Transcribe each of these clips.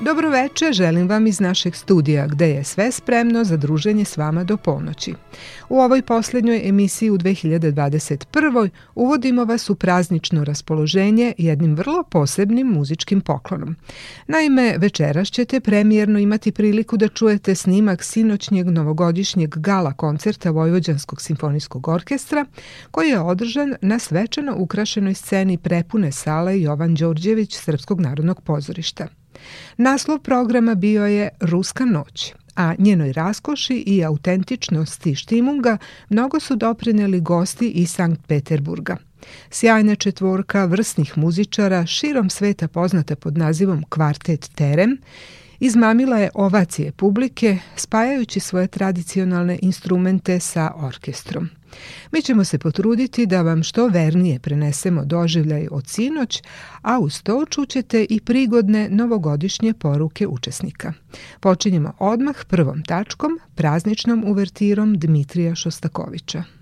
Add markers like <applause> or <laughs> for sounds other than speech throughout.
Dobro veče, želim vam iz našeg studija gde je sve spremno za druženje s vama do ponoći. U ovoj poslednjoj emisiji u 2021. uvodimo vas u praznično raspoloženje jednim vrlo posebnim muzičkim poklonom. Naime, večeras ćete premijerno imati priliku da čujete snimak sinoćnjeg novogodišnjeg gala koncerta Vojvođanskog simfonijskog orkestra koji je održan na svečano ukrašenoj sceni prepune sale Jovan Đorđević Srpskog narodnog pozorišta. Naslov programa bio je Ruska noć, a njenoj raskoši i autentičnosti štimunga mnogo su doprineli gosti iz Sankt Peterburga. Sjajna četvorka vrsnih muzičara širom sveta poznata pod nazivom Kvartet Terem izmamila je ovacije publike spajajući svoje tradicionalne instrumente sa orkestrom. Mi ćemo se potruditi da vam što vernije prenesemo doživljaj od sinoć, a uz to čućete i prigodne novogodišnje poruke učesnika. Počinjemo odmah prvom tačkom, prazničnom uvertirom Dmitrija Šostakovića.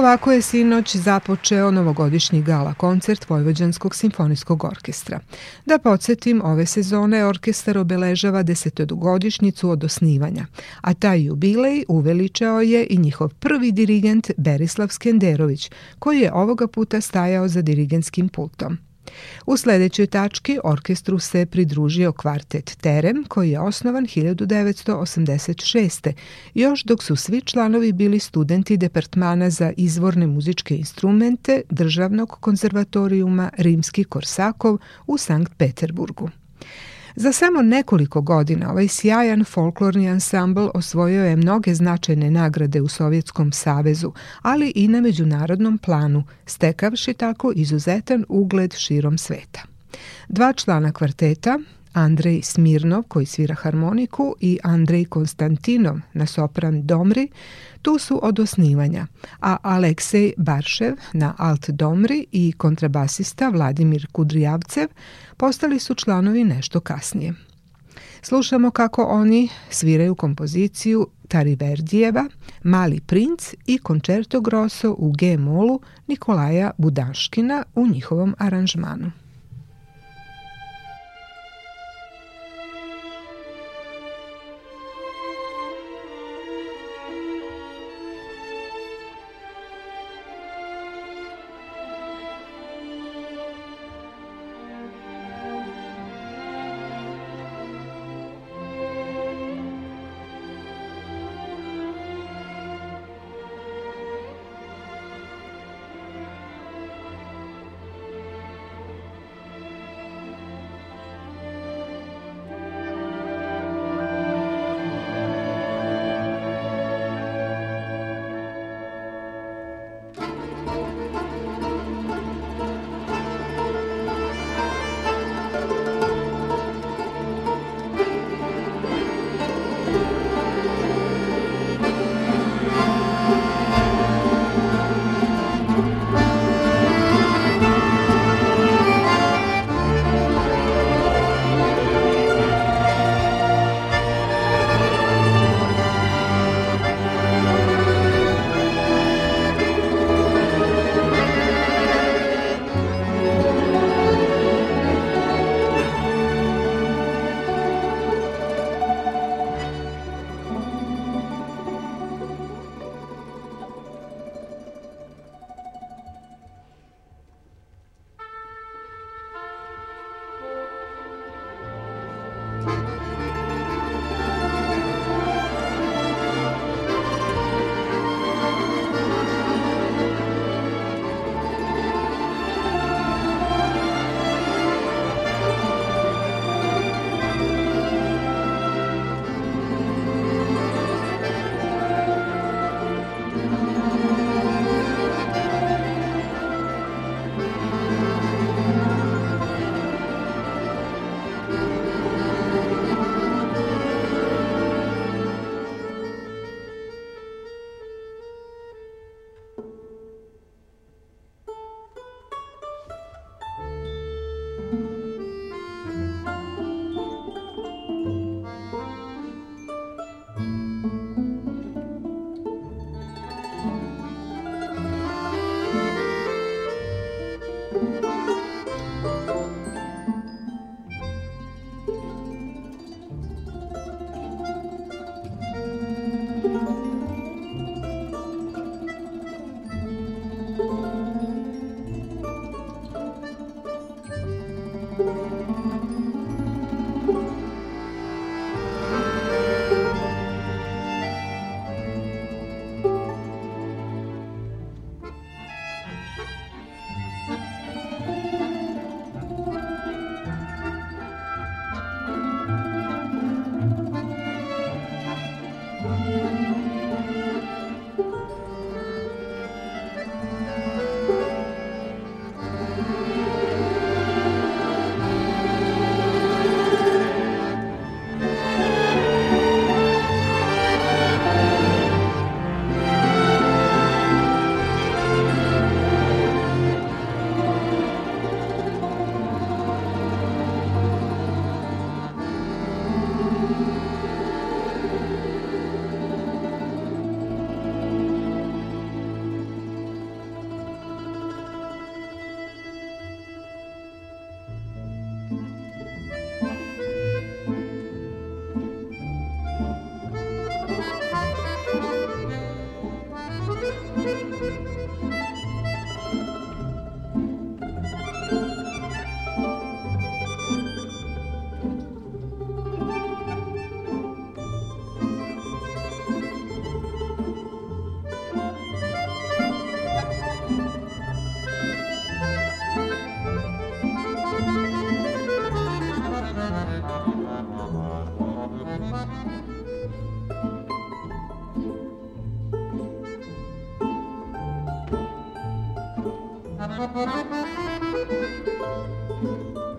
Ovako je sinoć započeo novogodišnji gala koncert Vojvođanskog simfonijskog orkestra. Da podsjetim, ove sezone orkestar obeležava desetogodišnjicu od osnivanja, a taj jubilej uveličao je i njihov prvi dirigent Berislav Skenderović, koji je ovoga puta stajao za dirigenskim pultom. U sledećoj tački orkestru se pridružio kvartet Terem koji je osnovan 1986. još dok su svi članovi bili studenti Departmana za izvorne muzičke instrumente Državnog konzervatorijuma Rimski Korsakov u Sankt Peterburgu. Za samo nekoliko godina ovaj sjajan folklorni ansambl osvojio je mnoge značajne nagrade u Sovjetskom savezu, ali i na međunarodnom planu, stekavši tako izuzetan ugled širom sveta. Dva člana kvarteta, Andrej Smirnov koji svira harmoniku i Andrej Konstantinov na sopran Domri, tu su od osnivanja, a Aleksej Baršev na alt Domri i kontrabasista Vladimir Kudrijavcev postali su članovi nešto kasnije. Slušamo kako oni sviraju kompoziciju Tariverdijeva, Mali princ i koncerto grosso u G-molu Nikolaja Budaškina u njihovom aranžmanu. Thank you.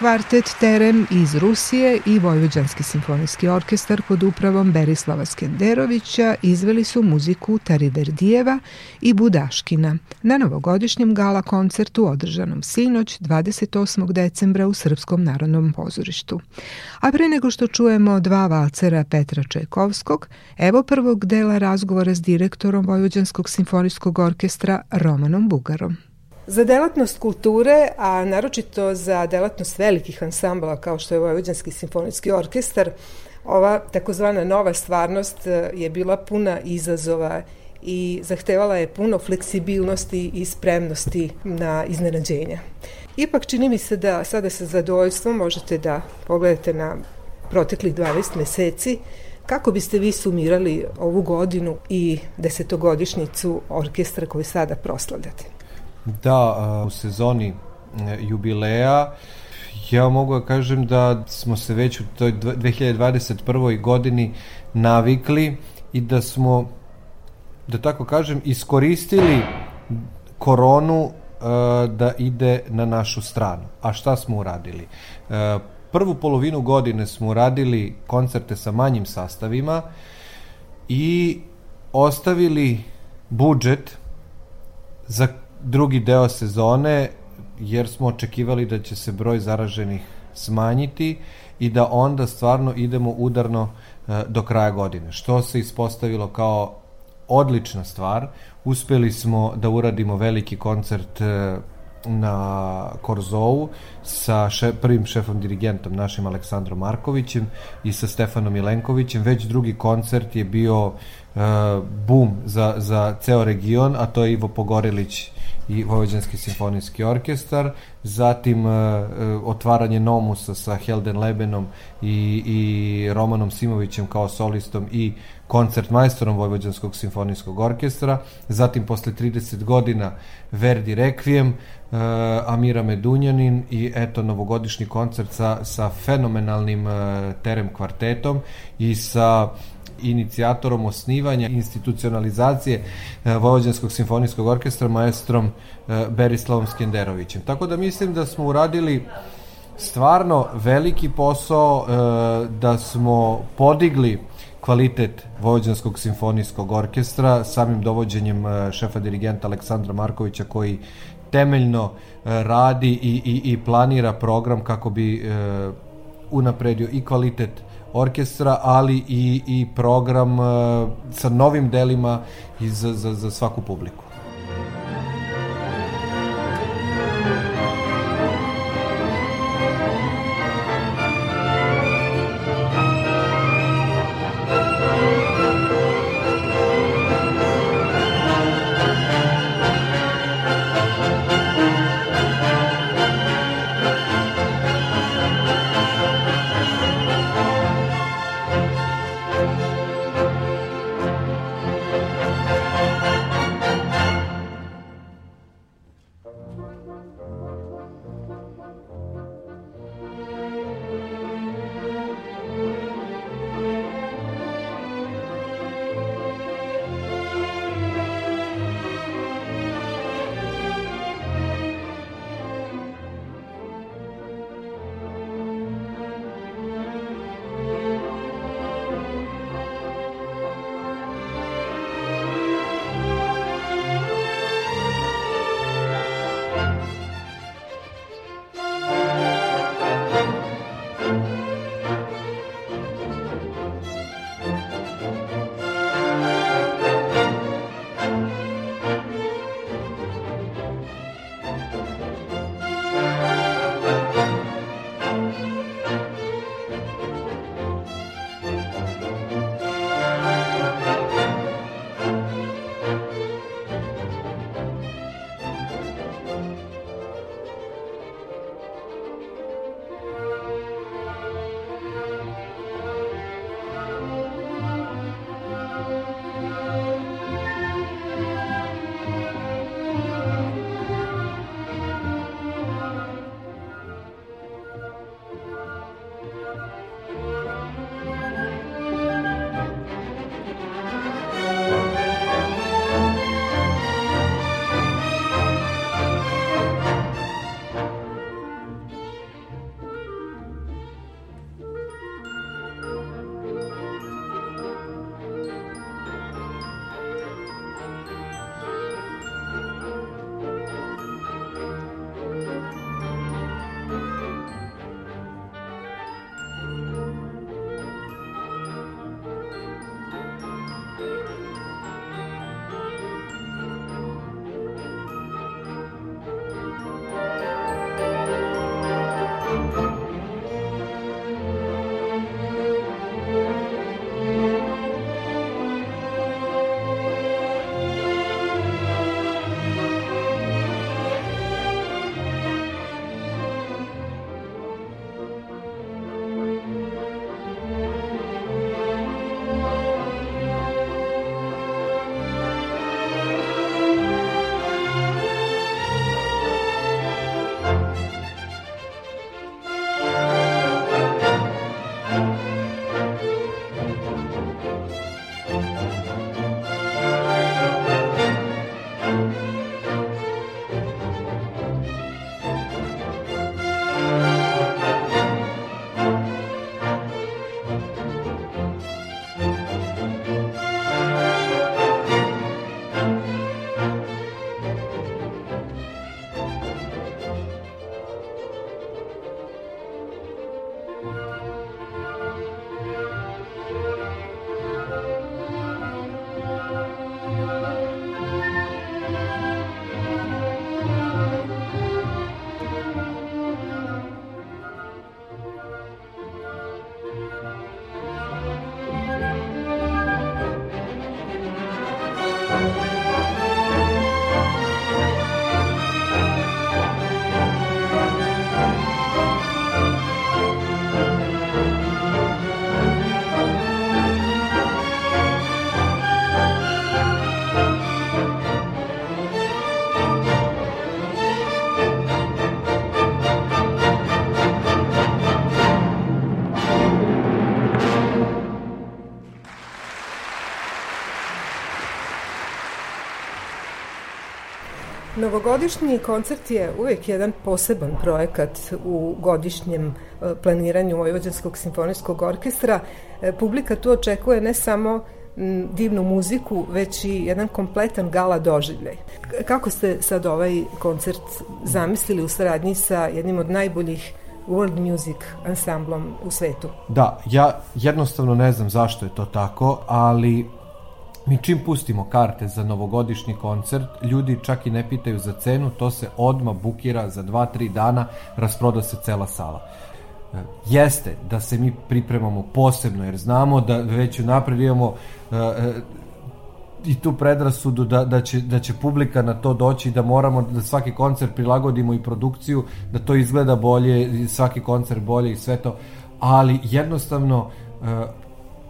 Kvartet Terem iz Rusije i Vojvođanski simfonijski orkestar pod upravom Berislava Skenderovića izveli su muziku Tariverdijeva i Budaškina na novogodišnjem gala koncertu održanom sinoć 28. decembra u Srpskom narodnom pozorištu. A pre nego što čujemo dva valcera Petra Čajkovskog, evo prvog dela razgovora s direktorom Vojvođanskog simfonijskog orkestra Romanom Bugarom. Za delatnost kulture, a naročito za delatnost velikih ansambla kao što je Vojvođanski simfonijski orkestar, ova takozvana nova stvarnost e, je bila puna izazova i zahtevala je puno fleksibilnosti i spremnosti na iznenađenja. Ipak čini mi se da sada sa zadovoljstvom možete da pogledate na proteklih 12 meseci kako biste vi sumirali ovu godinu i desetogodišnjicu orkestra koju sada proslavljate? Da, u sezoni e, jubileja ja mogu da kažem da smo se već u toj 2021. godini navikli i da smo, da tako kažem, iskoristili koronu uh, da ide na našu stranu. A šta smo uradili? Prvu polovinu godine smo uradili koncerte sa manjim sastavima i ostavili budžet za drugi deo sezone jer smo očekivali da će se broj zaraženih smanjiti i da onda stvarno idemo udarno e, do kraja godine, što se ispostavilo kao odlična stvar. Uspeli smo da uradimo veliki koncert e, na Korzovu sa še, prvim šefom dirigentom našim Aleksandrom Markovićem i sa Stefanom Milenkovićem. Već drugi koncert je bio uh, bum za, za ceo region, a to je Ivo Pogorelić i Vojvođanski simfonijski orkestar, zatim uh, otvaranje Nomusa sa Helden Lebenom i, i Romanom Simovićem kao solistom i koncert majstorom Vojvođanskog simfonijskog orkestra, zatim posle 30 godina Verdi Requiem, uh, Amira Medunjanin i eto novogodišnji koncert sa, sa fenomenalnim uh, terem kvartetom i sa inicijatorom osnivanja institucionalizacije uh, Vojvođanskog simfonijskog orkestra maestrom uh, Berislavom Skenderovićem. Tako da mislim da smo uradili stvarno veliki posao, uh, da smo podigli kvalitet Vojvođanskog simfonijskog orkestra samim dovođenjem e, šefa dirigenta Aleksandra Markovića koji temeljno e, radi i, i, i planira program kako bi e, unapredio i kvalitet orkestra, ali i, i program e, sa novim delima i za, za, za svaku publiku. Novogodišnji koncert je uvek jedan poseban projekat u godišnjem e, planiranju Vojvođanskog simfonijskog orkestra. E, publika tu očekuje ne samo divnu muziku, već i jedan kompletan gala doživljaj. Kako ste sad ovaj koncert zamislili u saradnji sa jednim od najboljih world music ansamblom u svetu? Da, ja jednostavno ne znam zašto je to tako, ali Mi čim pustimo karte za novogodišnji koncert, ljudi čak i ne pitaju za cenu, to se odma bukira za 2-3 dana, rasproda se cela sala. E, jeste da se mi pripremamo posebno, jer znamo da već napred imamo uh, i tu predrasudu da, da, će, da će publika na to doći, da moramo da svaki koncert prilagodimo i produkciju, da to izgleda bolje, svaki koncert bolje i sve to, ali jednostavno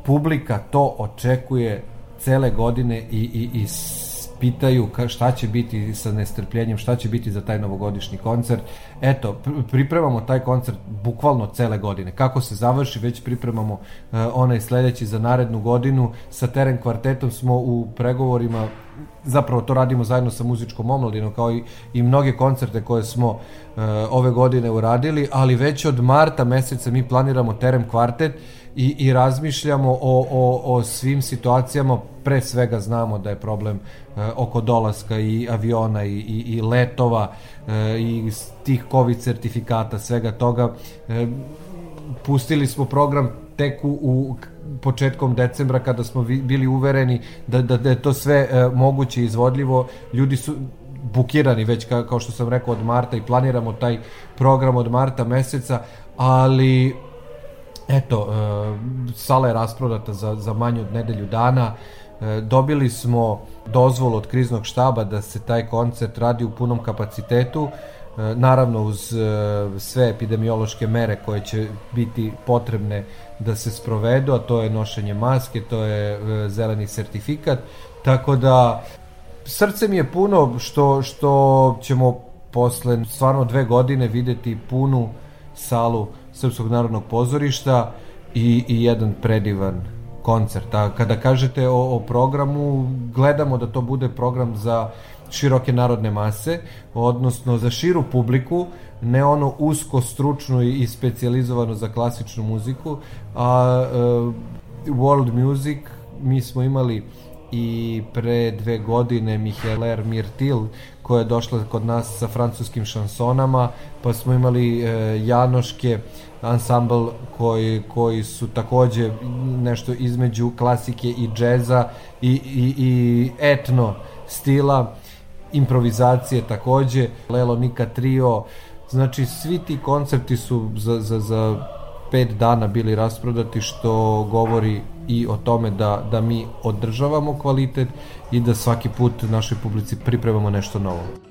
publika to očekuje cele godine i, i, i pitaju ka, šta će biti sa nestrpljenjem, šta će biti za taj novogodišnji koncert. Eto, pripremamo taj koncert bukvalno cele godine. Kako se završi, već pripremamo uh, onaj sledeći za narednu godinu. Sa teren kvartetom smo u pregovorima zapravo to radimo zajedno sa muzičkom omladinom kao i, i mnoge koncerte koje smo uh, ove godine uradili, ali već od marta meseca mi planiramo Terem kvartet i, i razmišljamo o, o, o svim situacijama, pre svega znamo da je problem uh, oko dolaska i aviona i, i, i letova uh, i tih COVID sertifikata, svega toga. Uh, pustili smo program tek u, u početkom decembra kada smo bili uvereni da, da, da je to sve uh, moguće izvodljivo. Ljudi su bukirani već ka, kao što sam rekao od marta i planiramo taj program od marta meseca, ali Eto, e, sala je rasprodata za, za manje od nedelju dana. E, dobili smo dozvolu od kriznog štaba da se taj koncert radi u punom kapacitetu. E, naravno uz sve epidemiološke mere koje će biti potrebne da se sprovedu, a to je nošenje maske, to je zeleni sertifikat. Tako da srce mi je puno što, što ćemo posle stvarno dve godine videti punu salu Srpskog narodnog pozorišta i, i jedan predivan koncert. A kada kažete o, o programu, gledamo da to bude program za široke narodne mase, odnosno za širu publiku, ne ono usko stručno i specializovano za klasičnu muziku, a uh, world music mi smo imali i pre dve godine Micheler Mirtil koja je došla kod nas sa francuskim šansonama, pa smo imali e, Janoške, ansambl koji, koji su takođe nešto između klasike i džeza i, i, i etno stila, improvizacije takođe, Lelo Nika Trio, znači svi ti koncerti su za, za, za pet dana bili rasprodati što govori i o tome da, da mi održavamo kvalitet i da svaki put našoj publici pripremamo nešto novo.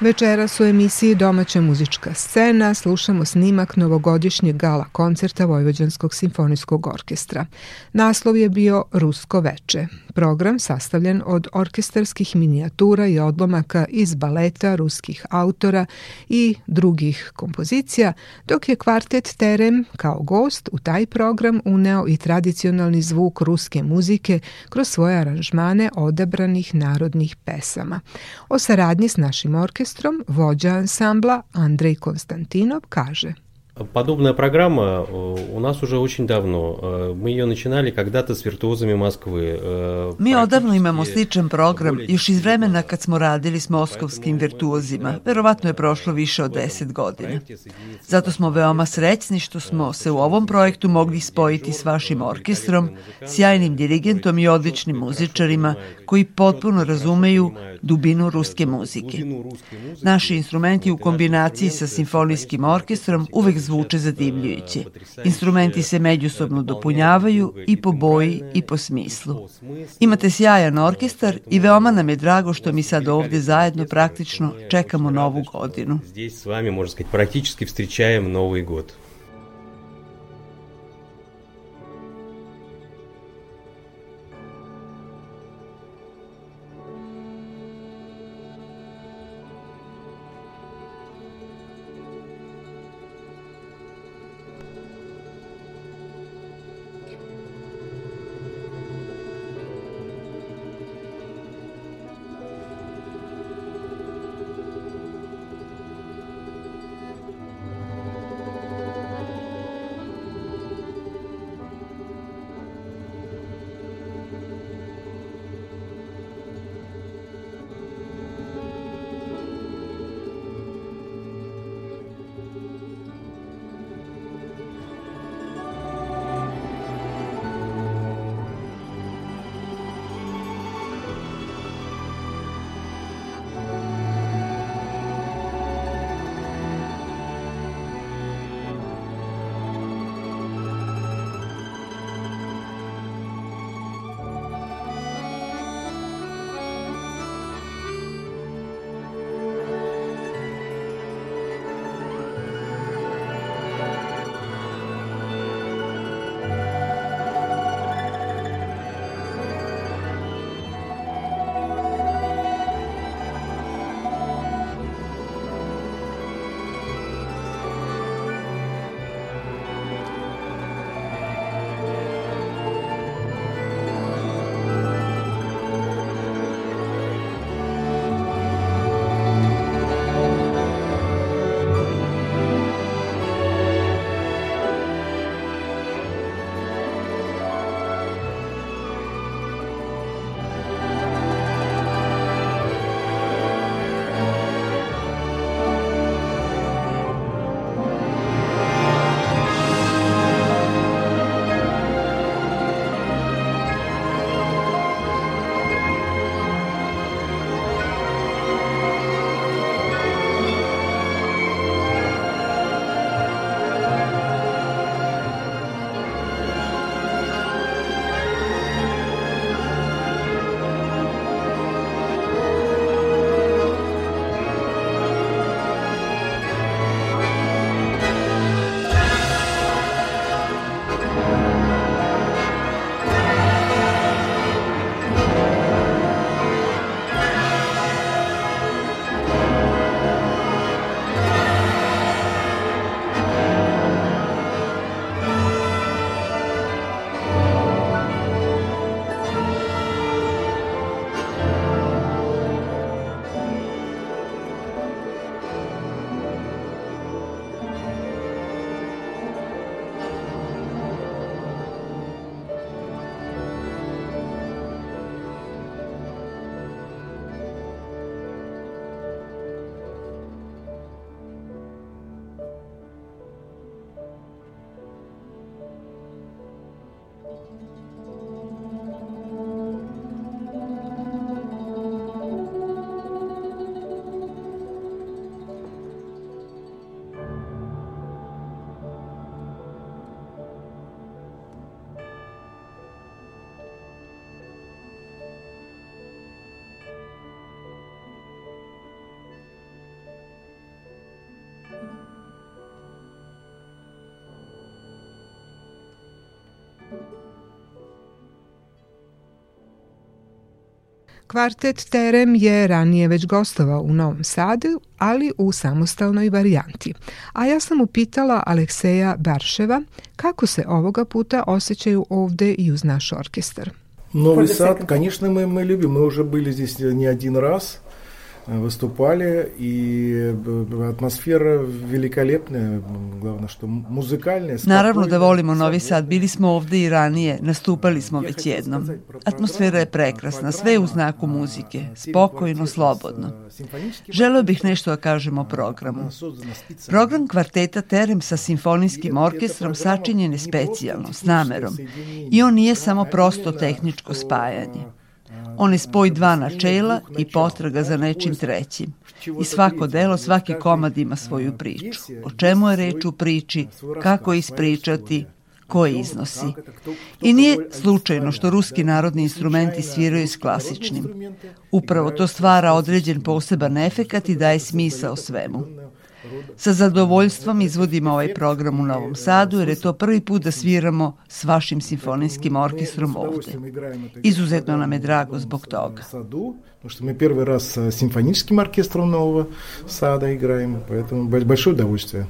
Večeras u emisiji Domaća muzička scena slušamo snimak novogodišnjeg gala koncerta Vojvođanskog simfonijskog orkestra. Naslov je bio Rusko veče. Program sastavljen od orkestarskih minijatura i odlomaka iz baleta ruskih autora i drugih kompozicija, dok je kvartet Terem kao gost u taj program uneo i tradicionalni zvuk ruske muzike kroz svoje aranžmane odabranih narodnih pesama. O saradnji s našim orkestrom vođa ansambla Andrej Konstantinov kaže – Подобная программа э, у нас уже очень давно. Э, мы ее начинали когда-то с виртуозами Москвы. Э, Mi odavno imamo sličan program, još iz vremena kad smo radili s moskovskim virtuozima. Verovatno je prošlo više od 10 godina. Zato smo veoma srećni što smo se u ovom projektu mogli spojiti s vašim orkestrom, sjajnim dirigentom i odličnim muzičarima koji potpuno razumeju dubinu ruske muzike. Naši instrumenti u kombinaciji sa simfonijskim orkestrom uvek zvuče zadivljujuće. Instrumenti se međusobno dopunjavaju i po boji i po smislu. Imate sjajan orkestar i veoma nam je drago što mi sad ovde zajedno praktično čekamo novu godinu. Здесь с вами, можно сказать, практически встречаем Новый год. Kvartet Terem je ranije već gostovao u Novom Sadu, ali u samostalnoj varijanti. A ja sam upitala Alekseja Barševa kako se ovoga puta osjećaju ovde i uz naš orkestar. Новый Сад, конечно, мы, мы любим. Мы уже были здесь не один раз. Выступали, и атmosfera великолепная, главное, что музыкальная. Naravno da volimo Novi Sad, bili smo ovde i ranije, nastupali smo već jednom. Atmosfera je prekrasna, sve u znaku muzike, spokojno, slobodno. Želeo bih nešto da kažem o programu. Program kvarteta Terem sa simfonijskim orkestrom sačinjen je specijalno, s namerom. I on nije samo prosto tehničko spajanje. On je spoj dva načela i potraga za nečim trećim. I svako delo, svaki komad ima svoju priču. O čemu je reč u priči, kako ispričati, ko iznosi. I nije slučajno što ruski narodni instrumenti sviraju s klasičnim. Upravo to stvara određen poseban efekat i daje smisao svemu. Sa zadovoljstvom izvodimo ovaj program u Novom Sadu jer je to prvi put da sviramo s vašim simfonijskim orkestrom ovde. Izuzetno nam je drago zbog toga. Потому что мы первый раз с симфоническим оркестром Нового Сада играем, поэтому большое удовольствие.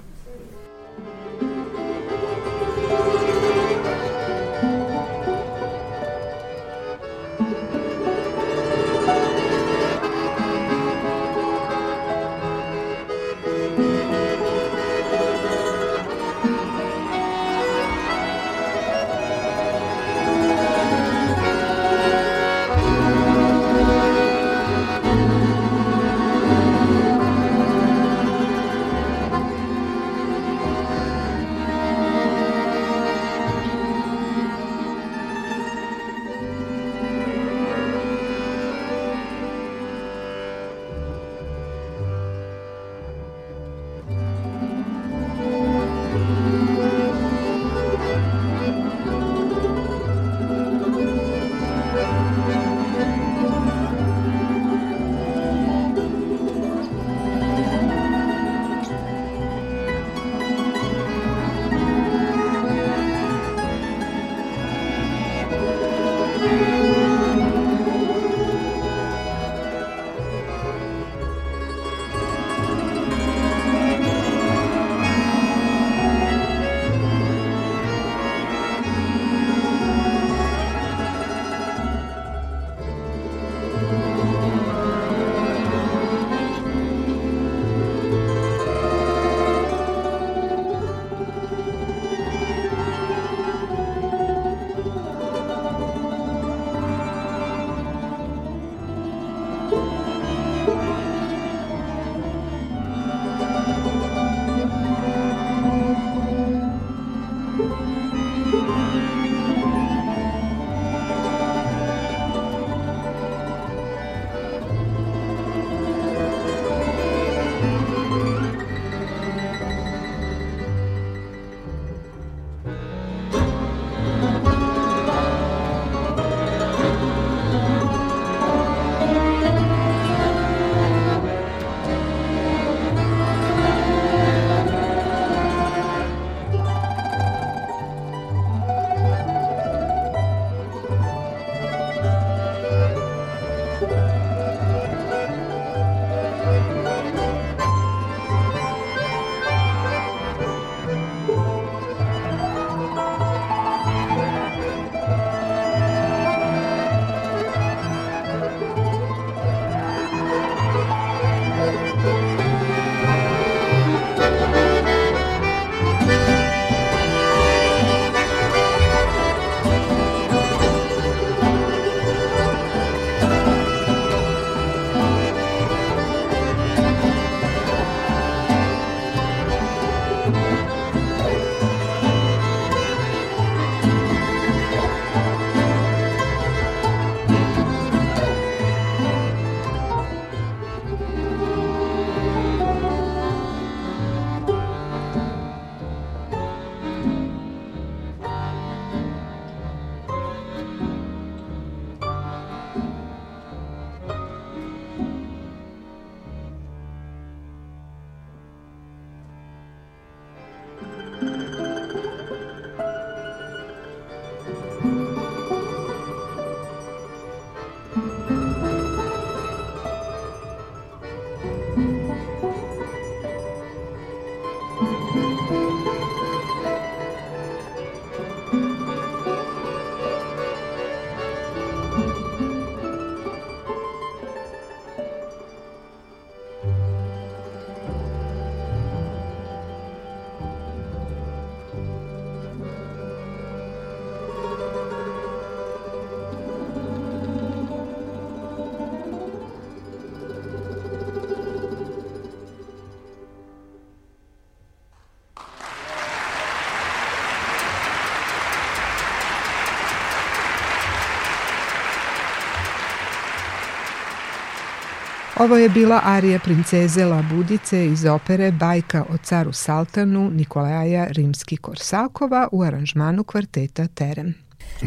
Ovo je bila arija princeze Labudice iz opere Bajka o caru Saltanu Nikolaja Rimski-Korsakova u aranžmanu kvarteta Terem.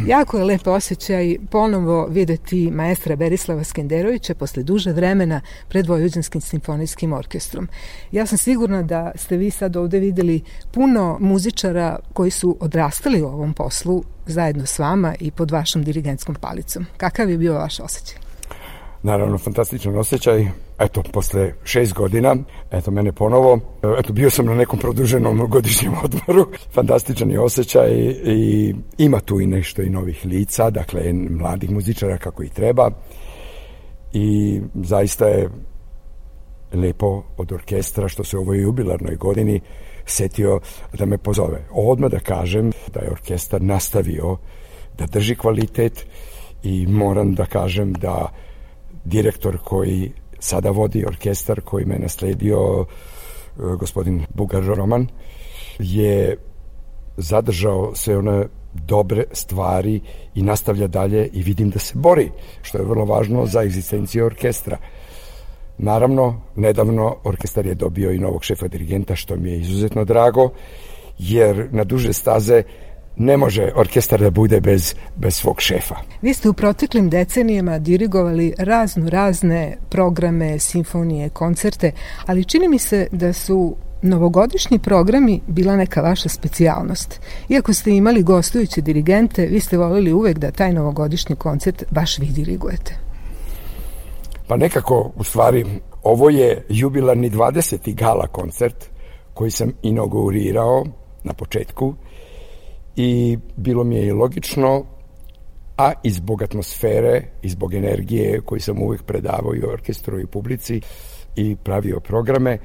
Jako je lep osjećaj ponovo videti maestra Berislava Skenderovića posle duže vremena pred Vojvođanskim simfonijskim orkestrom. Ja sam sigurna da ste vi sad ovde videli puno muzičara koji su odrastali u ovom poslu zajedno s vama i pod vašom dirigentskom palicom. Kakav je bio vaš osjećaj? Naravno fantastičan osjećaj. Eto, posle šest godina, eto mene ponovo, eto bio sam na nekom produženom godišnjem <laughs> odmoru, fantastičan je osjećaj i ima tu i nešto i novih lica, dakle mladih muzičara kako i treba i zaista je lepo od orkestra što se u ovoj jubilarnoj godini setio da me pozove. Odmah da kažem da je orkestar nastavio da drži kvalitet i moram da kažem da direktor koji sada vodi orkestar koji me nasledio e, gospodin Bugar Roman je zadržao sve one dobre stvari i nastavlja dalje i vidim da se bori, što je vrlo važno za egzistenciju orkestra. Naravno, nedavno orkestar je dobio i novog šefa dirigenta, što mi je izuzetno drago, jer na duže staze ne može orkestar da bude bez, bez svog šefa. Vi ste u proteklim decenijama dirigovali razno razne programe, simfonije, koncerte, ali čini mi se da su novogodišnji programi bila neka vaša specijalnost. Iako ste imali gostujuće dirigente, vi ste volili uvek da taj novogodišnji koncert baš vi dirigujete. Pa nekako, u stvari, ovo je jubilarni 20. gala koncert koji sam inaugurirao na početku i bilo mi je i logično, a i zbog atmosfere i zbog energije koju sam uvek predavao i orkestru i publici i pravio programe,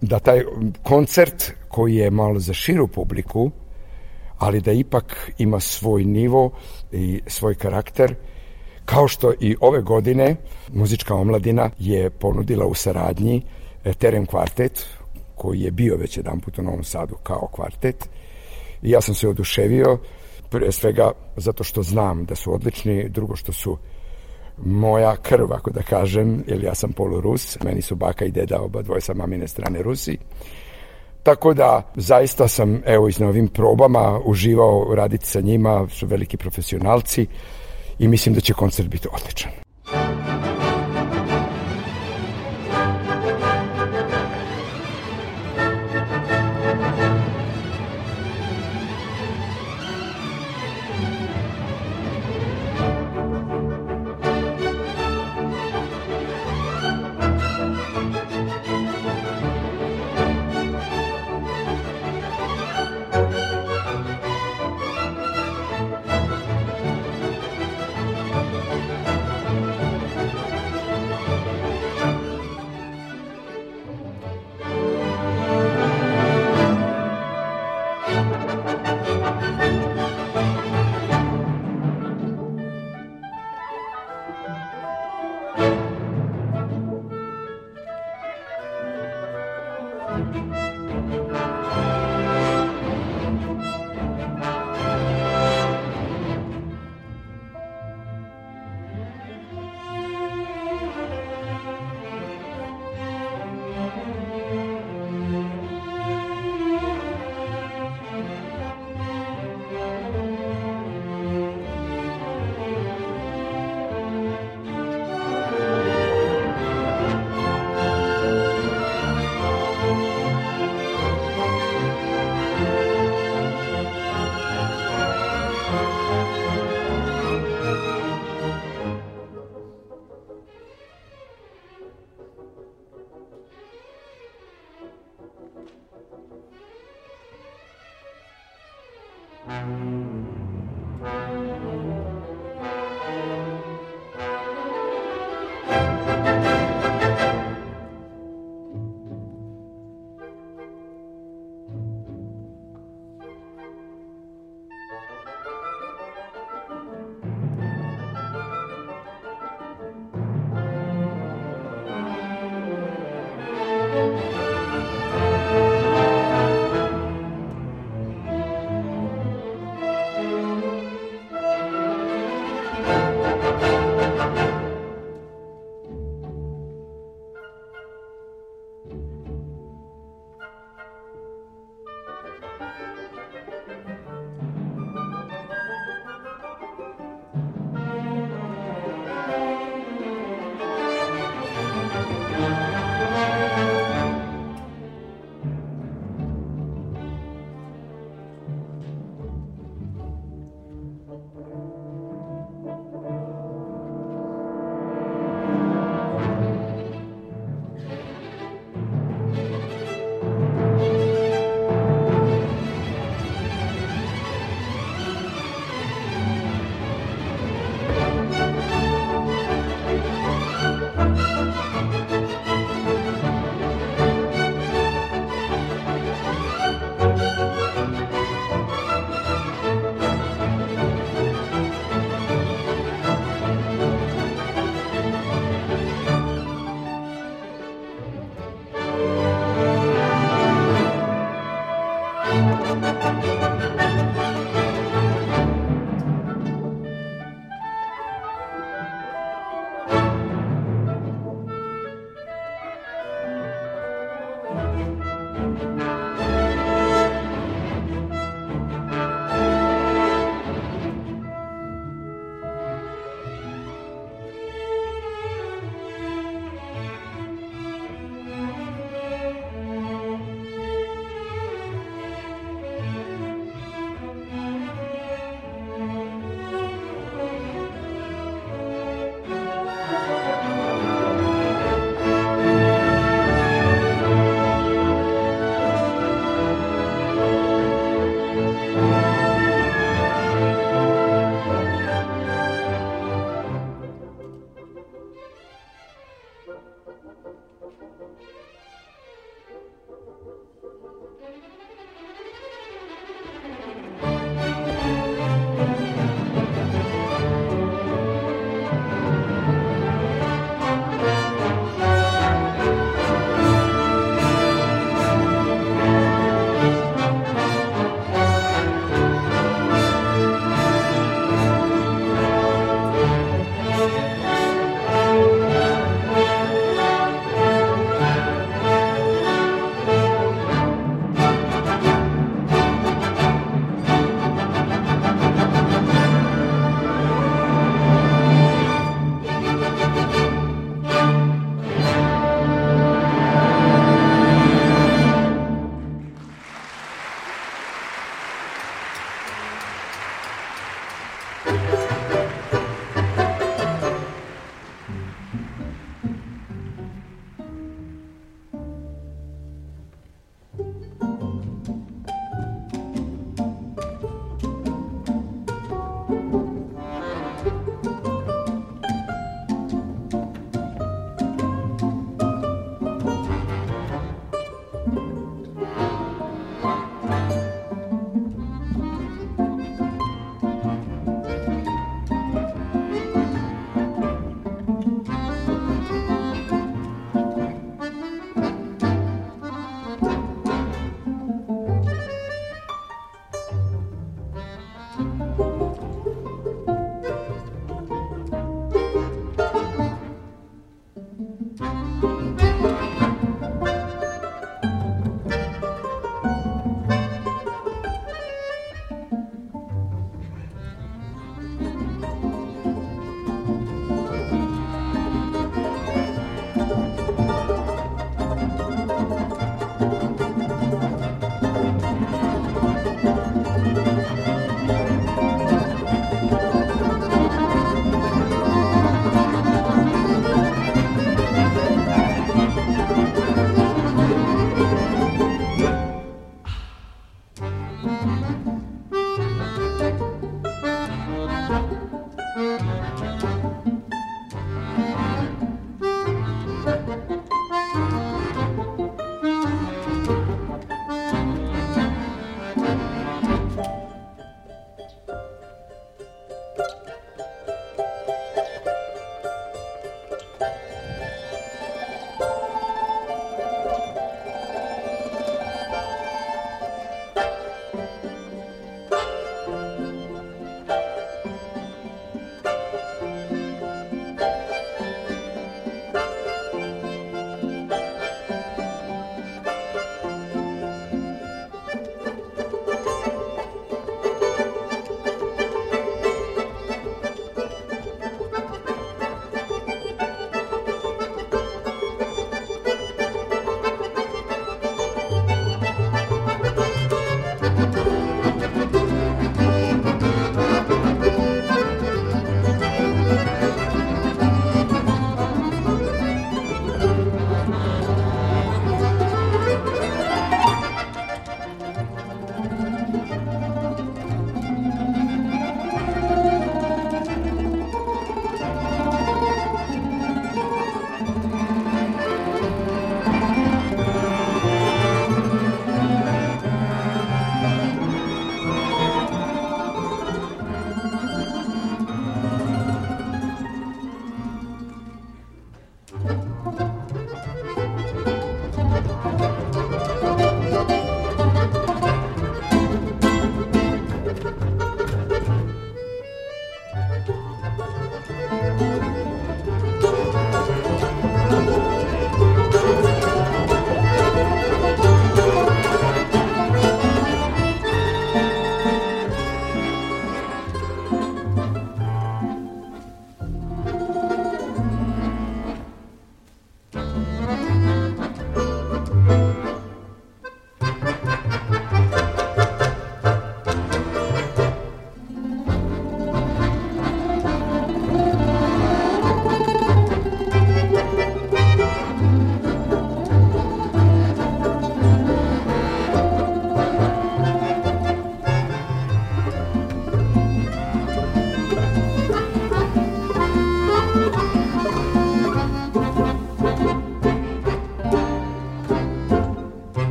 da taj koncert koji je malo za širu publiku, ali da ipak ima svoj nivo i svoj karakter, kao što i ove godine muzička omladina je ponudila u saradnji e, Terem kvartet, koji je bio već jedan put u Novom Sadu kao kvartet, I ja sam se oduševio, pre svega zato što znam da su odlični, drugo što su moja krv, ako da kažem, jer ja sam polurus, meni su baka i deda oba dvoje sa mamine strane Rusi. Tako da zaista sam evo i na ovim probama uživao raditi sa njima, su veliki profesionalci i mislim da će koncert biti odličan.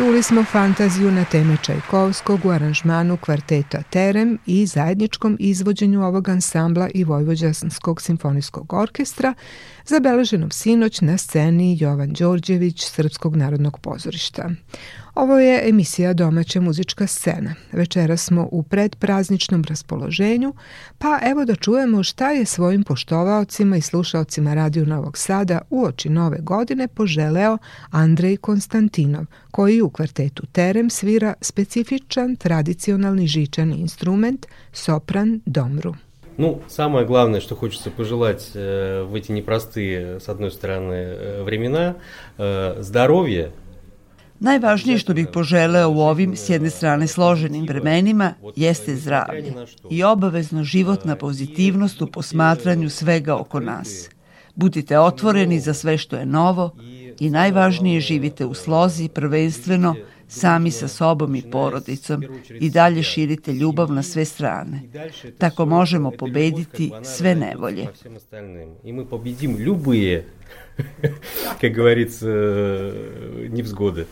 Čuli smo fantaziju na teme Čajkovskog u aranžmanu kvarteta Terem i zajedničkom izvođenju ovog ansambla i Vojvođanskog simfonijskog orkestra, zabeleženom sinoć na sceni Jovan Đorđević Srpskog narodnog pozorišta. Ovo je emisija Domaća muzička scena. Večera smo u predprazničnom raspoloženju, pa evo da čujemo šta je svojim poštovaocima i slušaocima Radio Novog Sada u oči nove godine poželeo Andrej Konstantinov, koji u kvartetu Terem svira specifičan tradicionalni žičani instrument sopran domru. Ну, самое главное, что хочется пожелать э, в эти непростые, с одной стороны, э, времена, э, здоровья, Najvažnije što bih poželeo u ovim, s jedne strane, složenim vremenima jeste zdravlje i obavezno životna pozitivnost u posmatranju svega oko nas. Budite otvoreni za sve što je novo i najvažnije živite u slozi prvenstveno sami sa sobom i porodicom i dalje širite ljubav na sve strane. Tako možemo pobediti sve nevolje. I mi pobedim любые, как говорится, невзгоды.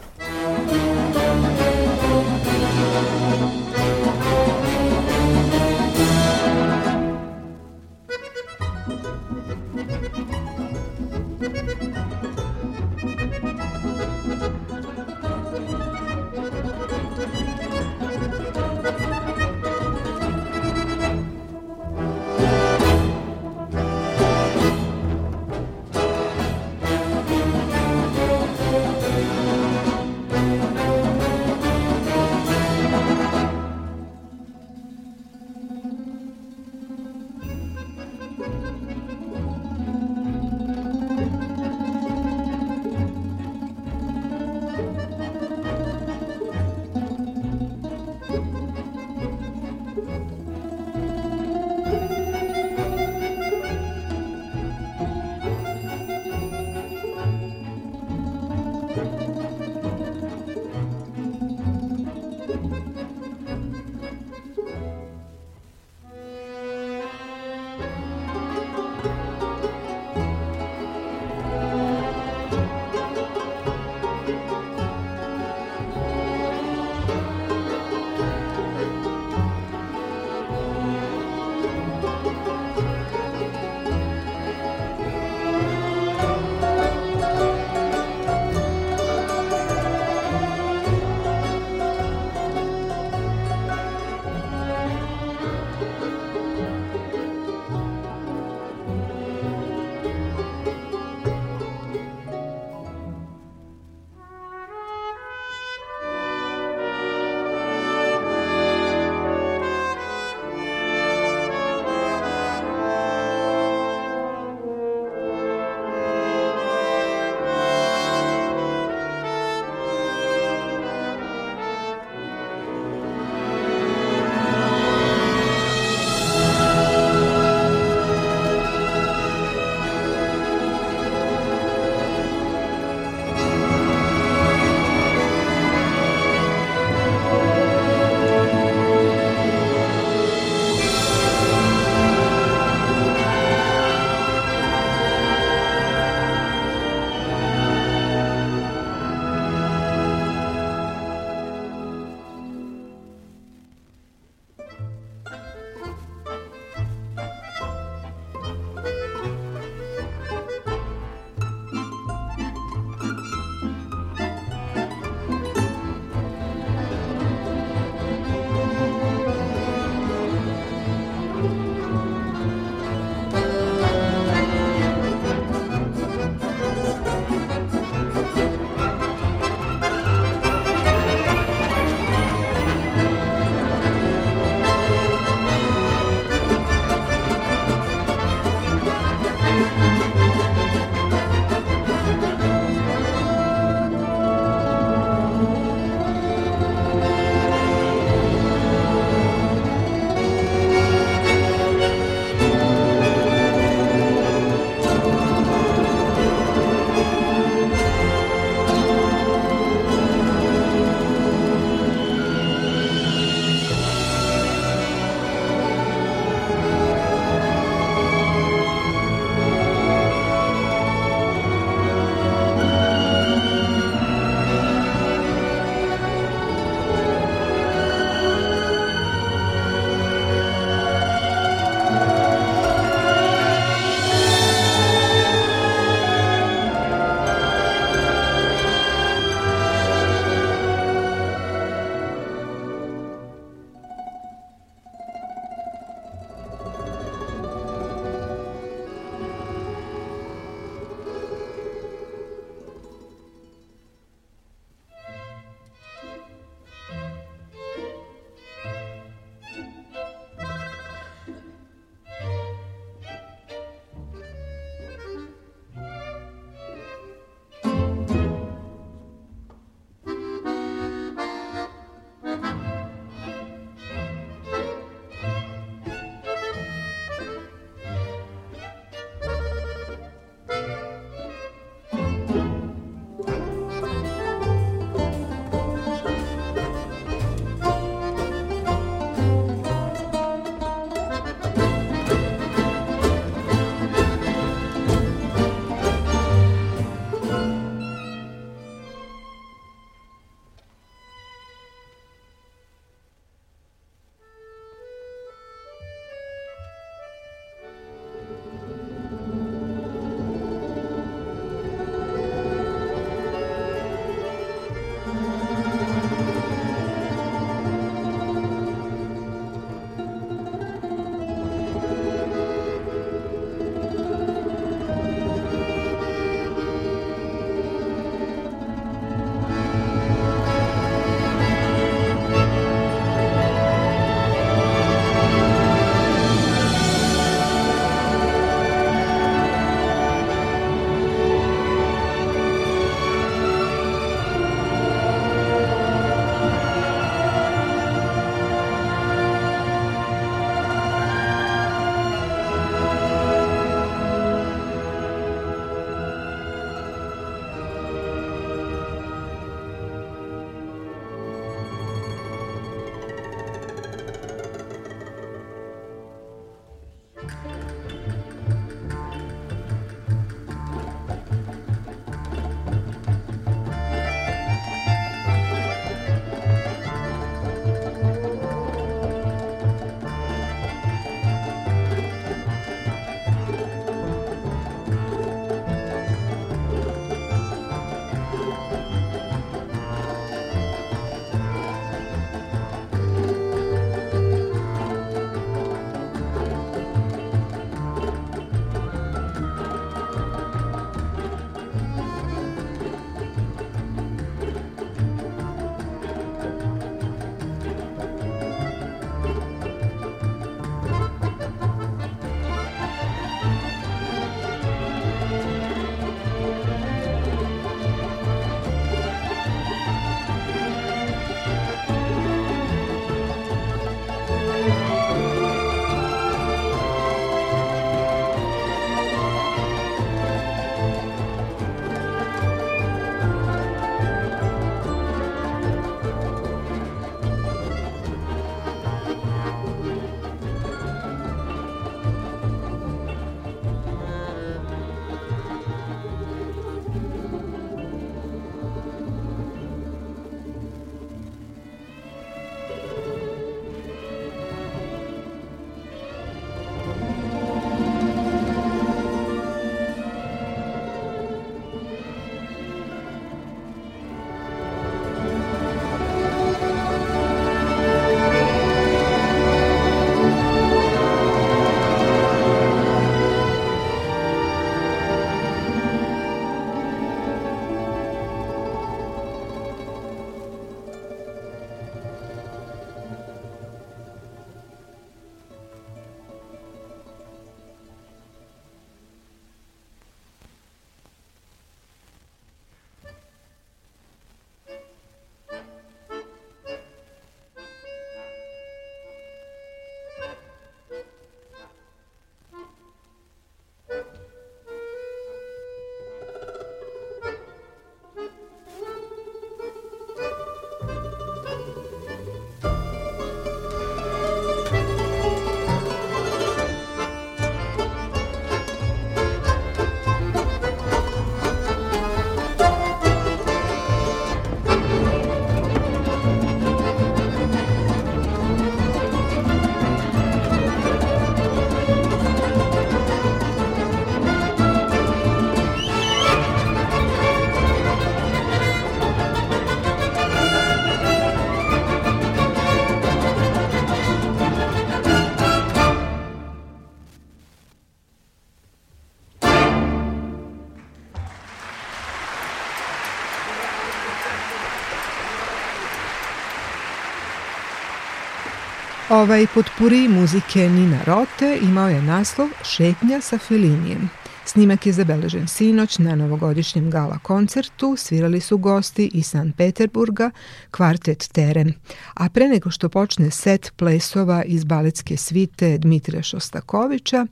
Ovaj potpuri muzike Nina Rote imao je naslov Šetnja sa Felinijem. Snimak je zabeležen sinoć na novogodišnjem gala koncertu, svirali su gosti iz San Peterburga, kvartet Terem. A pre nego što počne set plesova iz baletske svite Dmitrija Šostakovića,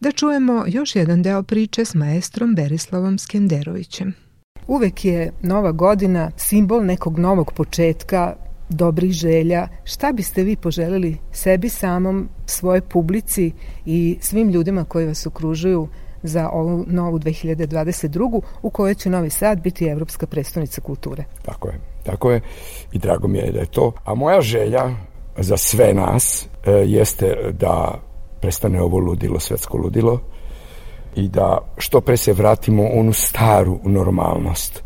da čujemo još jedan deo priče s maestrom Berislavom Skenderovićem. Uvek je nova godina simbol nekog novog početka, dobrih želja. Šta biste vi poželeli sebi samom, svoje publici i svim ljudima koji vas okružuju za ovu novu 2022. u kojoj će Novi Sad biti Evropska predstavnica kulture. Tako je, tako je i drago mi je da je to. A moja želja za sve nas e, jeste da prestane ovo ludilo, svetsko ludilo i da što pre se vratimo u onu staru normalnost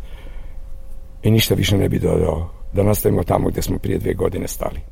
i ništa više ne bi dodao da nastavimo tamo gde smo prije dve godine stali.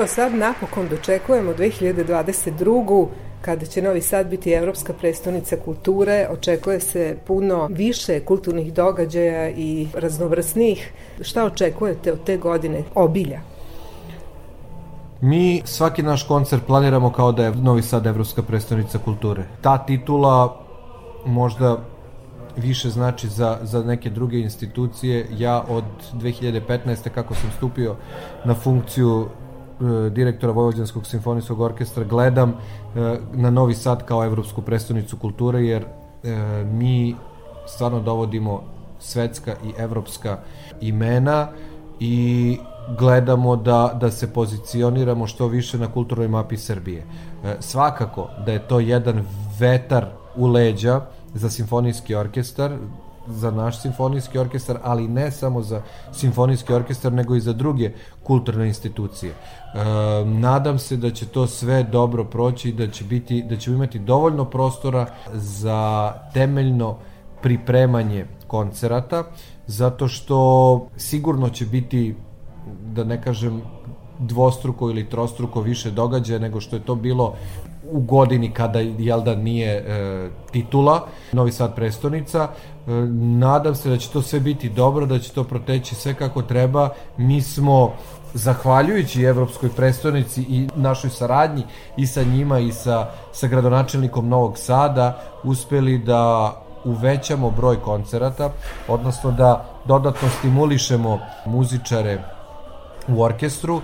Evo sad napokon dočekujemo 2022 kada će Novi Sad biti evropska prestonica kulture, očekuje se puno više kulturnih događaja i raznovrsnih. Šta očekujete od te godine obilja? Mi svaki naš koncert planiramo kao da je Novi Sad evropska prestonica kulture. Ta titula možda više znači za, za neke druge institucije. Ja od 2015. kako sam stupio na funkciju direktora Vojvođanskog simfonijskog orkestra gledam e, na Novi Sad kao evropsku prestonicu kulture jer e, mi stvarno dovodimo svetska i evropska imena i gledamo da, da se pozicioniramo što više na kulturnoj mapi Srbije. E, svakako da je to jedan vetar u leđa za simfonijski orkestar, za naš simfonijski orkestar, ali ne samo za simfonijski orkestar, nego i za druge kulturne institucije. E, nadam se da će to sve dobro proći i da će biti da ćemo imati dovoljno prostora za temeljno pripremanje koncerata, zato što sigurno će biti da ne kažem dvostruko ili trostruko više događaja nego što je to bilo u godini kada jel da nije e, titula Novi Sad prestonica. E, nadam se da će to sve biti dobro da će to proteći sve kako treba. Mi smo zahvaljujući Evropskoj prestonici i našoj saradnji i sa njima i sa, sa gradonačelnikom Novog Sada uspeli da uvećamo broj koncerata, odnosno da dodatno stimulišemo muzičare u orkestru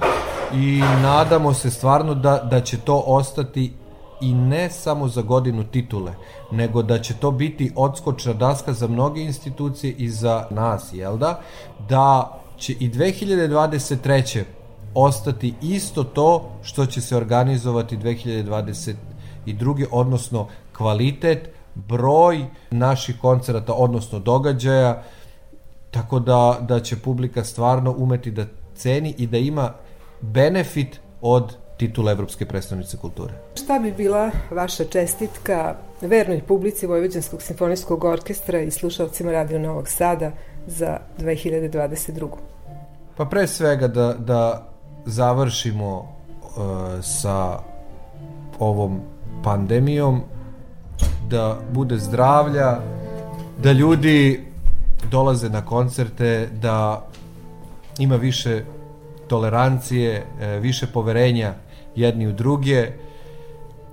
i nadamo se stvarno da, da će to ostati i ne samo za godinu titule, nego da će to biti odskočna daska za mnoge institucije i za nas, jel da? Da će i 2023. ostati isto to što će se organizovati 2022. odnosno kvalitet, broj naših koncerata, odnosno događaja, tako da, da će publika stvarno umeti da ceni i da ima benefit od titula Evropske predstavnice kulture. Šta bi bila vaša čestitka vernoj publici Vojvođanskog simfonijskog orkestra i slušalcima Radio Novog Sada za 2022. Pa pre svega da, da završimo uh, sa ovom pandemijom, da bude zdravlja, da ljudi dolaze na koncerte, da ima više tolerancije, e, više poverenja jedni u druge,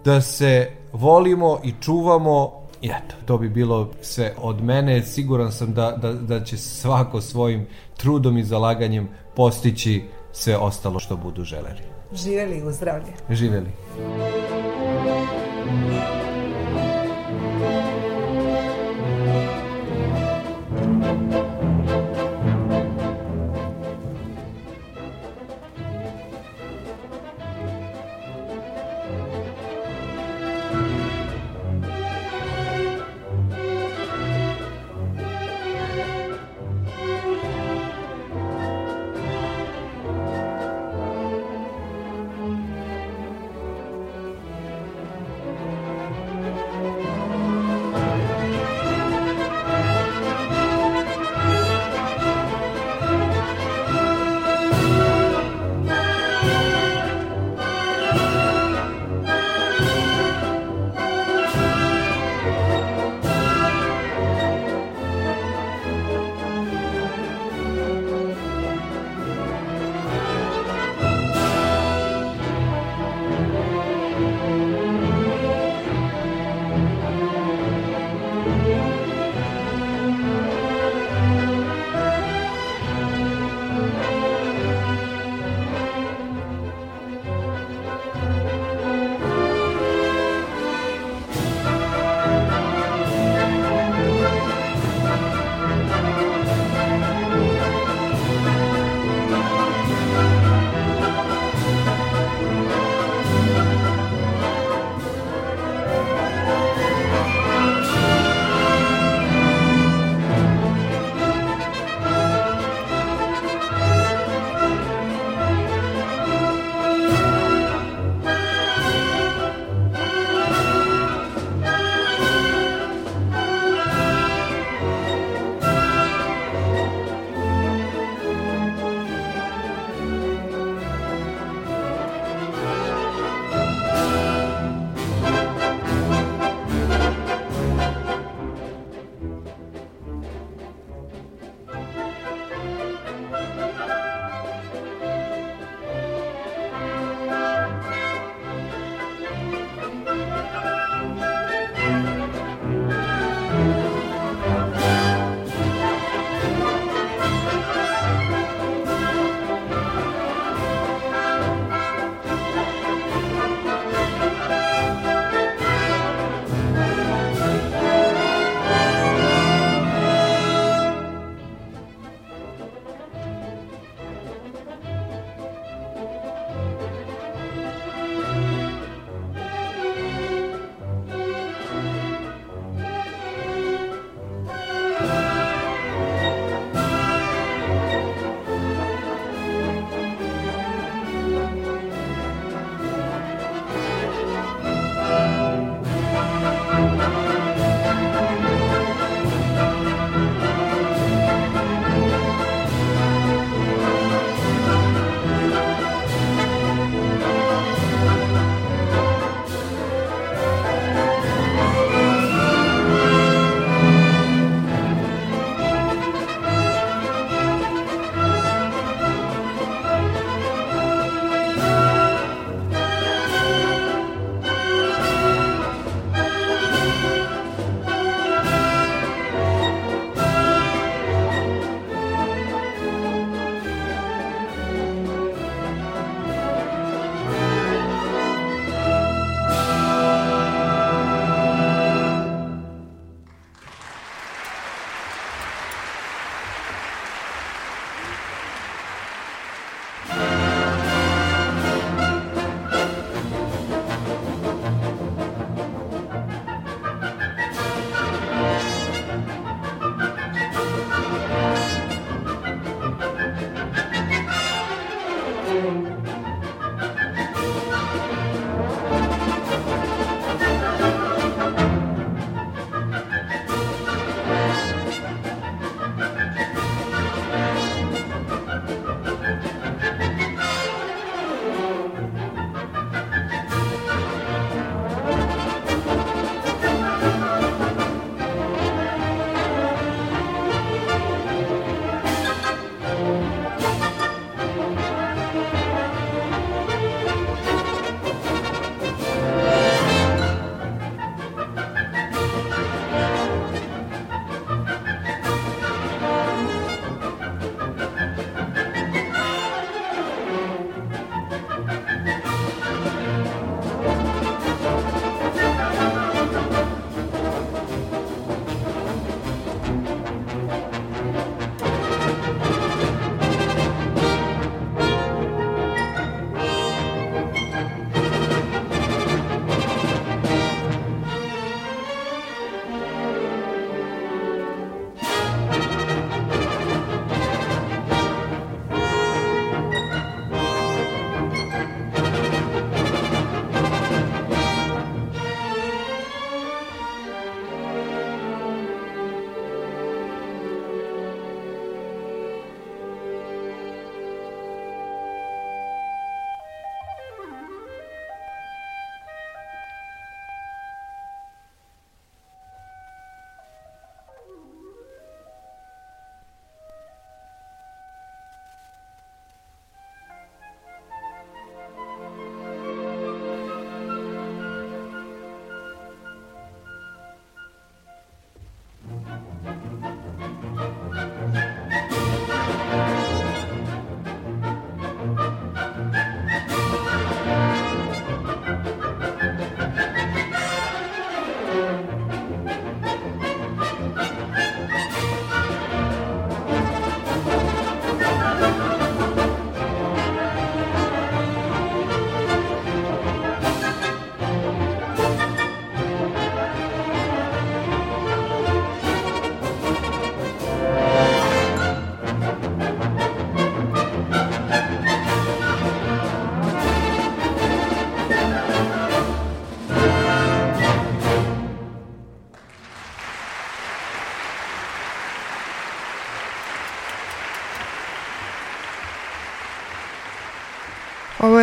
da se volimo i čuvamo i eto, to bi bilo sve od mene. Siguran sam da, da, da će svako svojim trudom i zalaganjem postići sve ostalo što budu želeli. Živeli u zdravlje. Živeli.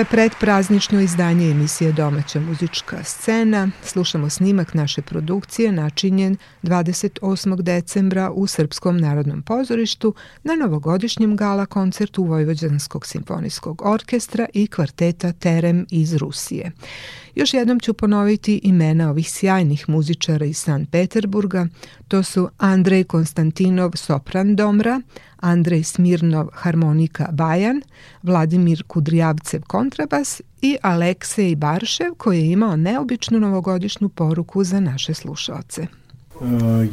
Je predpraznično izdanje emisije Domaća muzička scena. Slušamo snimak naše produkcije načinjen 28. decembra u Srpskom narodnom pozorištu na novogodišnjem gala koncertu Vojvođanskog simfonijskog orkestra i kvarteta Terem iz Rusije. Još jednom ću ponoviti imena ovih sjajnih muzičara iz San Peterburga. To su Andrej Konstantinov sopran domra, Andrej Smirnov harmonika bajan, Vladimir Kudrijavcev kontrabas i Aleksej Baršev koji je imao neobičnu novogodišnju poruku za naše slušalce.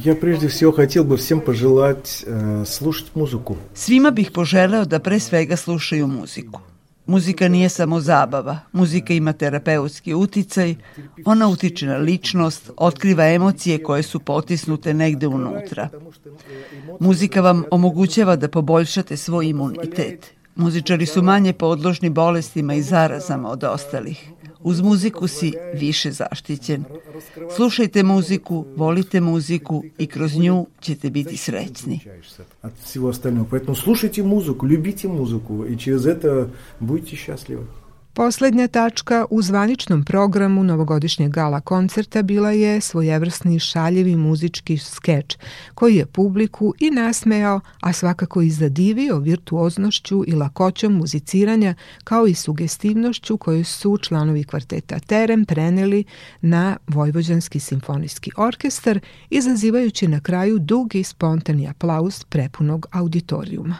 Ja прежде всего хотел бы всем пожелать слушать музыку. Svima bih poželeo da pre svega slušaju muziku. Muzika nije samo zabava, muzika ima terapeutski uticaj, ona utiče na ličnost, otkriva emocije koje su potisnute negde unutra. Muzika vam omogućava da poboljšate svoj imunitet. Muzičari su manje podložni bolestima i zarazama od ostalih. Uz muziku si više zaštićen. Slušajte muziku, volite muziku i kroz nju ćete biti srećni. От всего остального. Поэтому слушайте музыку, любите музыку, и через это будете счастливы. Poslednja tačka u zvaničnom programu novogodišnjeg gala koncerta bila je svojevrsni šaljevi muzički skeč koji je publiku i nasmejao, a svakako i zadivio virtuoznošću i lakoćom muziciranja kao i sugestivnošću koju su članovi kvarteta Terem preneli na Vojvođanski simfonijski orkestar izazivajući na kraju dugi spontani aplauz prepunog auditorijuma.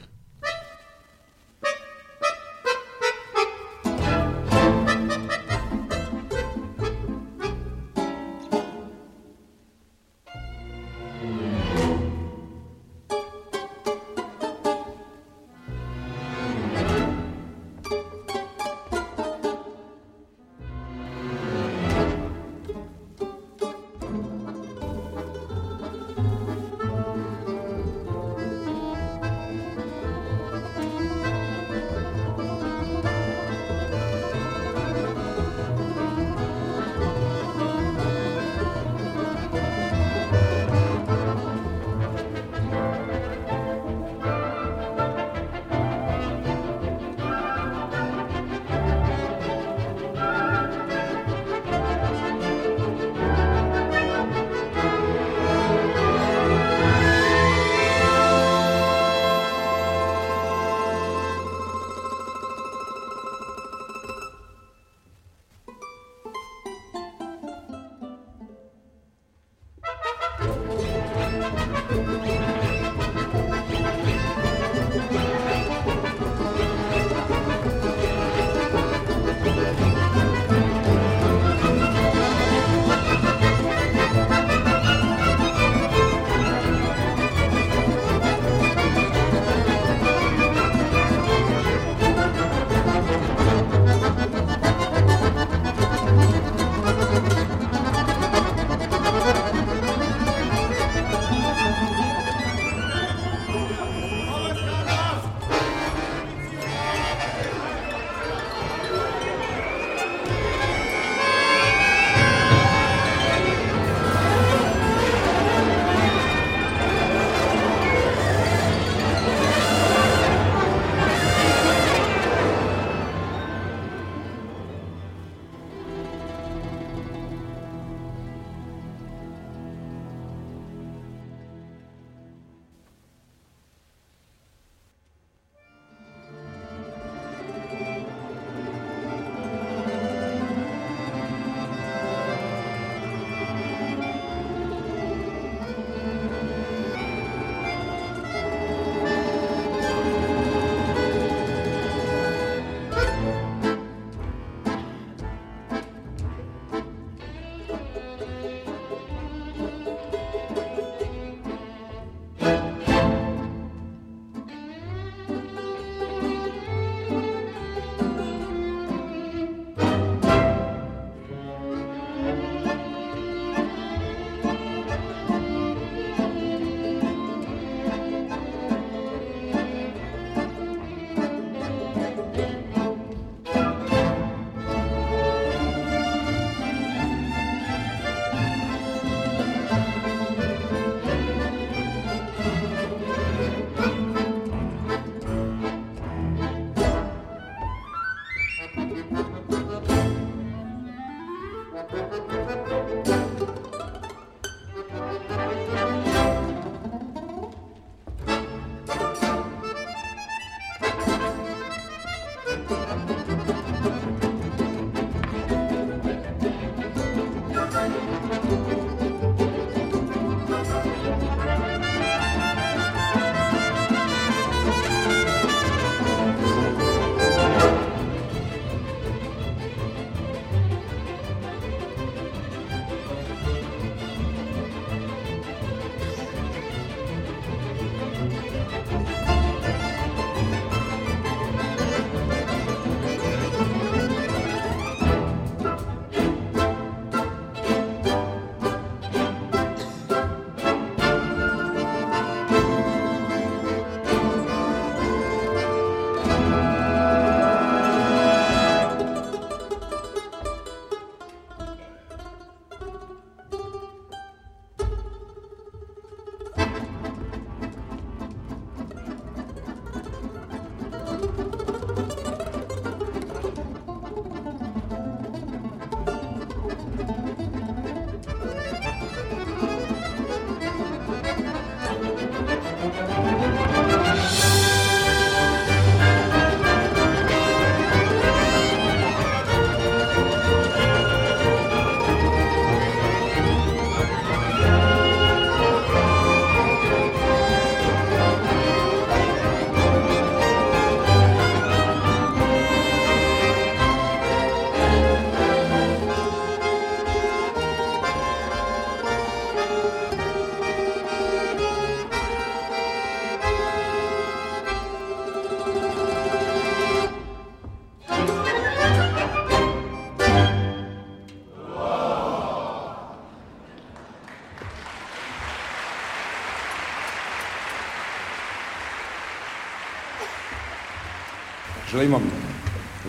Vam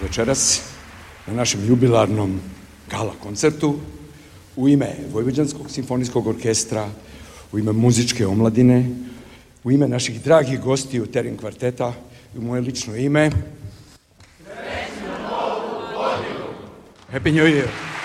večeras na našem jubilarnom gala koncertu u ime Vojvođanskog simfonijskog orkestra, u ime muzičke omladine, u ime naših dragih gostiju Terin kvarteta i u moje lično ime. Happy New Year!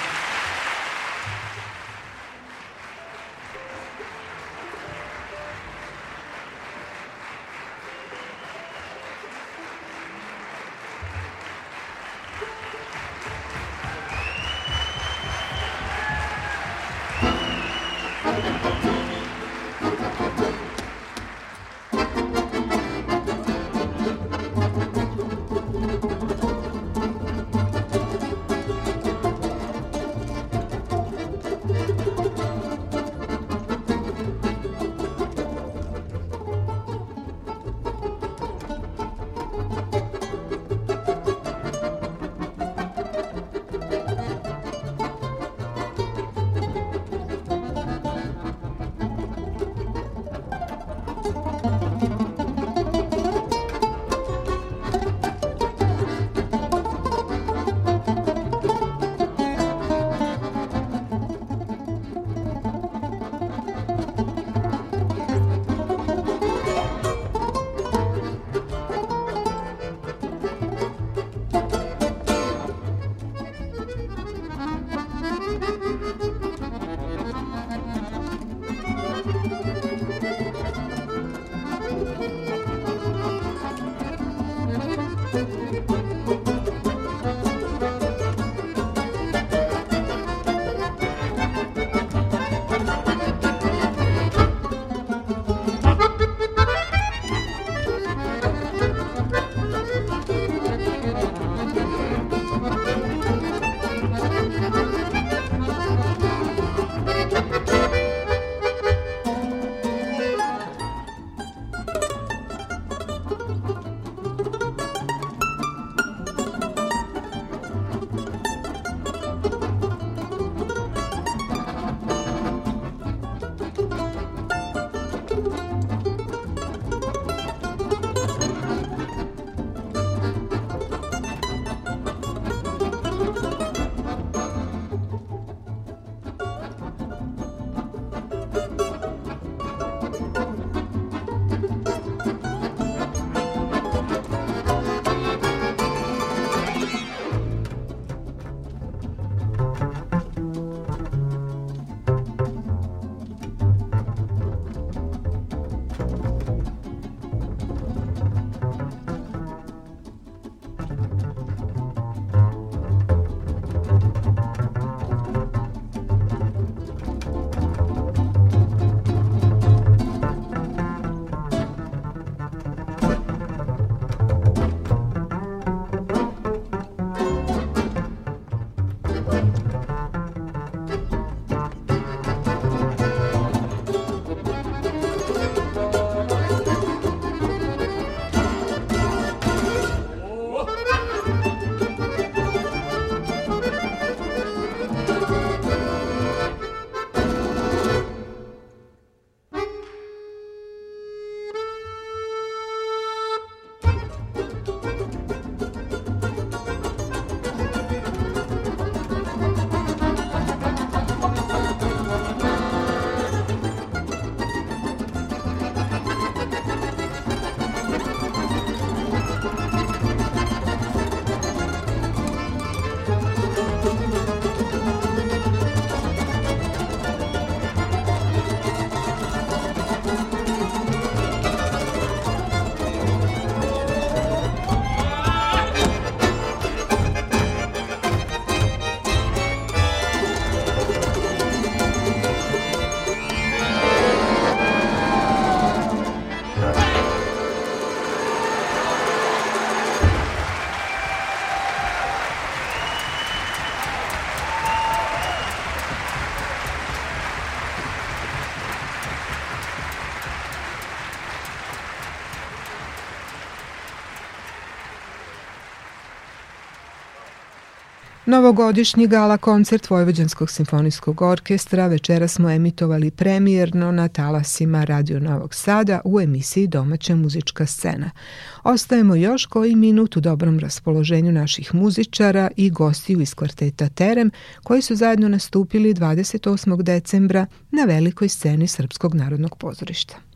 Novogodišnji gala koncert Vojvođanskog simfonijskog orkestra večera smo emitovali premijerno na talasima Radio Novog Sada u emisiji Domaća muzička scena. Ostajemo još koji minut u dobrom raspoloženju naših muzičara i gostiju iz kvarteta Terem koji su zajedno nastupili 28. decembra na velikoj sceni Srpskog narodnog pozorišta.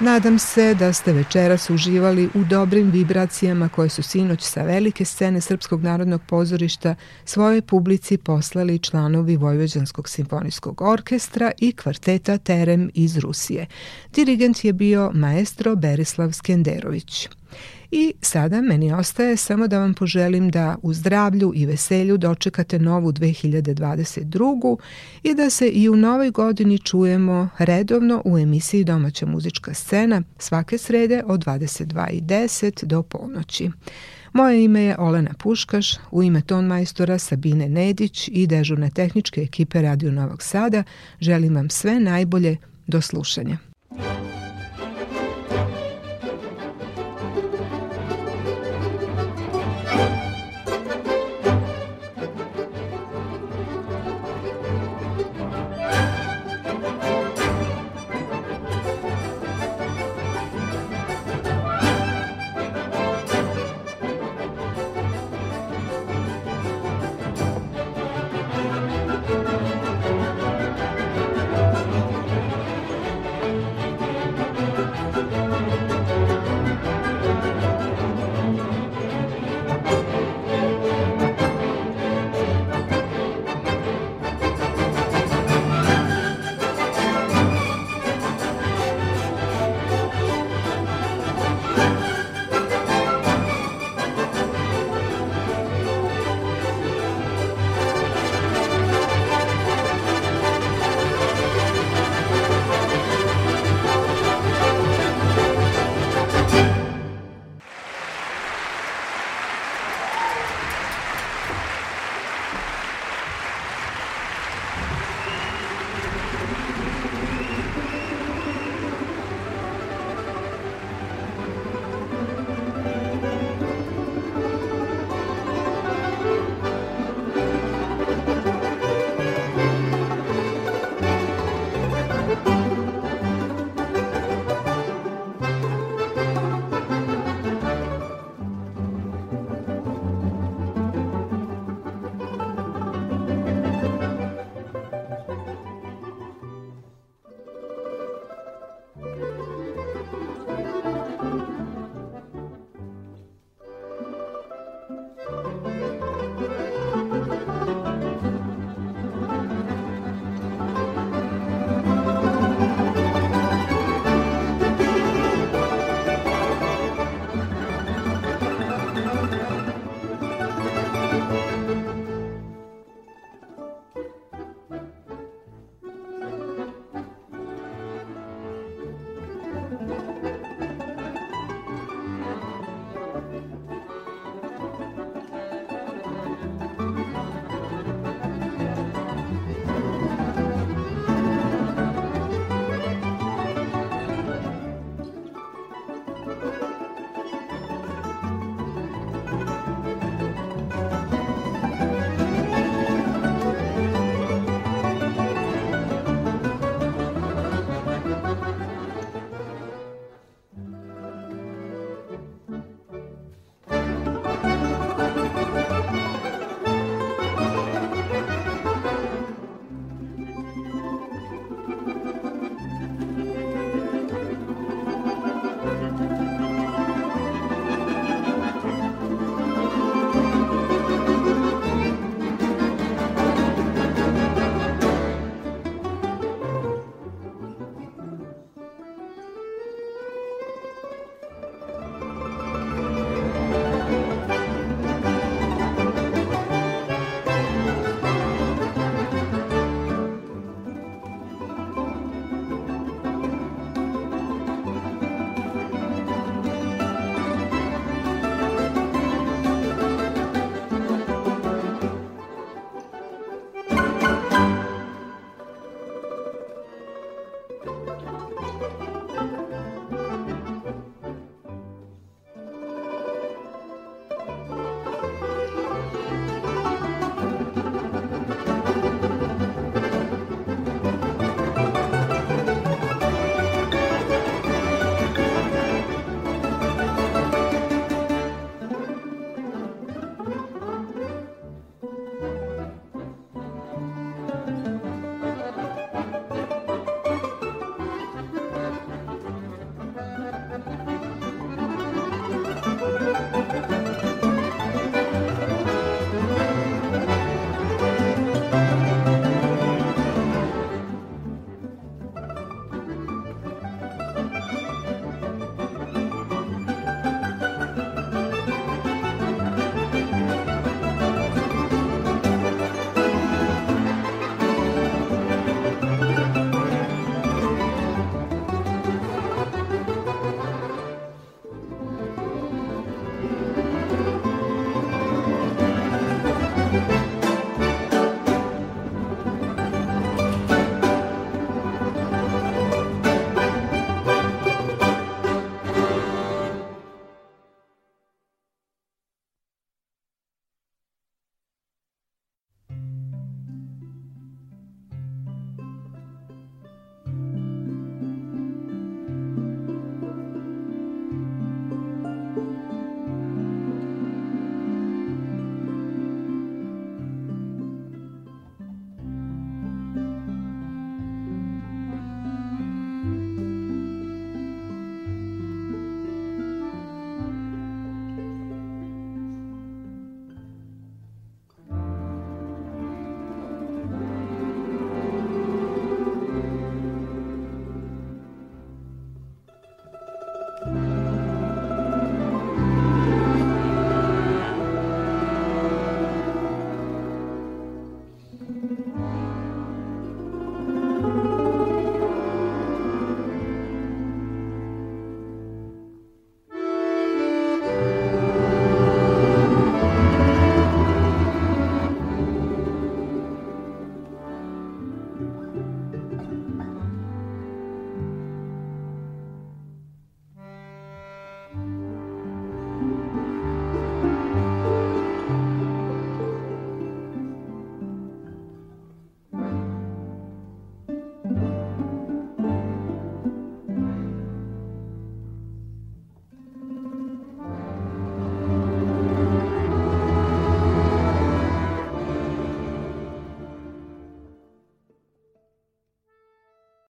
Nadam se da ste večeras uživali u dobrim vibracijama koje su sinoć sa velike scene Srpskog narodnog pozorišta svoje publici poslali članovi Vojvođanskog simfonijskog orkestra i kvarteta Terem iz Rusije. Dirigent je bio maestro Berislav Skenderović. I sada meni ostaje samo da vam poželim da u zdravlju i veselju dočekate novu 2022. i da se i u novoj godini čujemo redovno u emisiji Domaća muzička scena svake srede od 22.10 do ponoći. Moje ime je Olena Puškaš, u ime ton majstora Sabine Nedić i dežurne tehničke ekipe Radio Novog Sada želim vam sve najbolje do slušanja.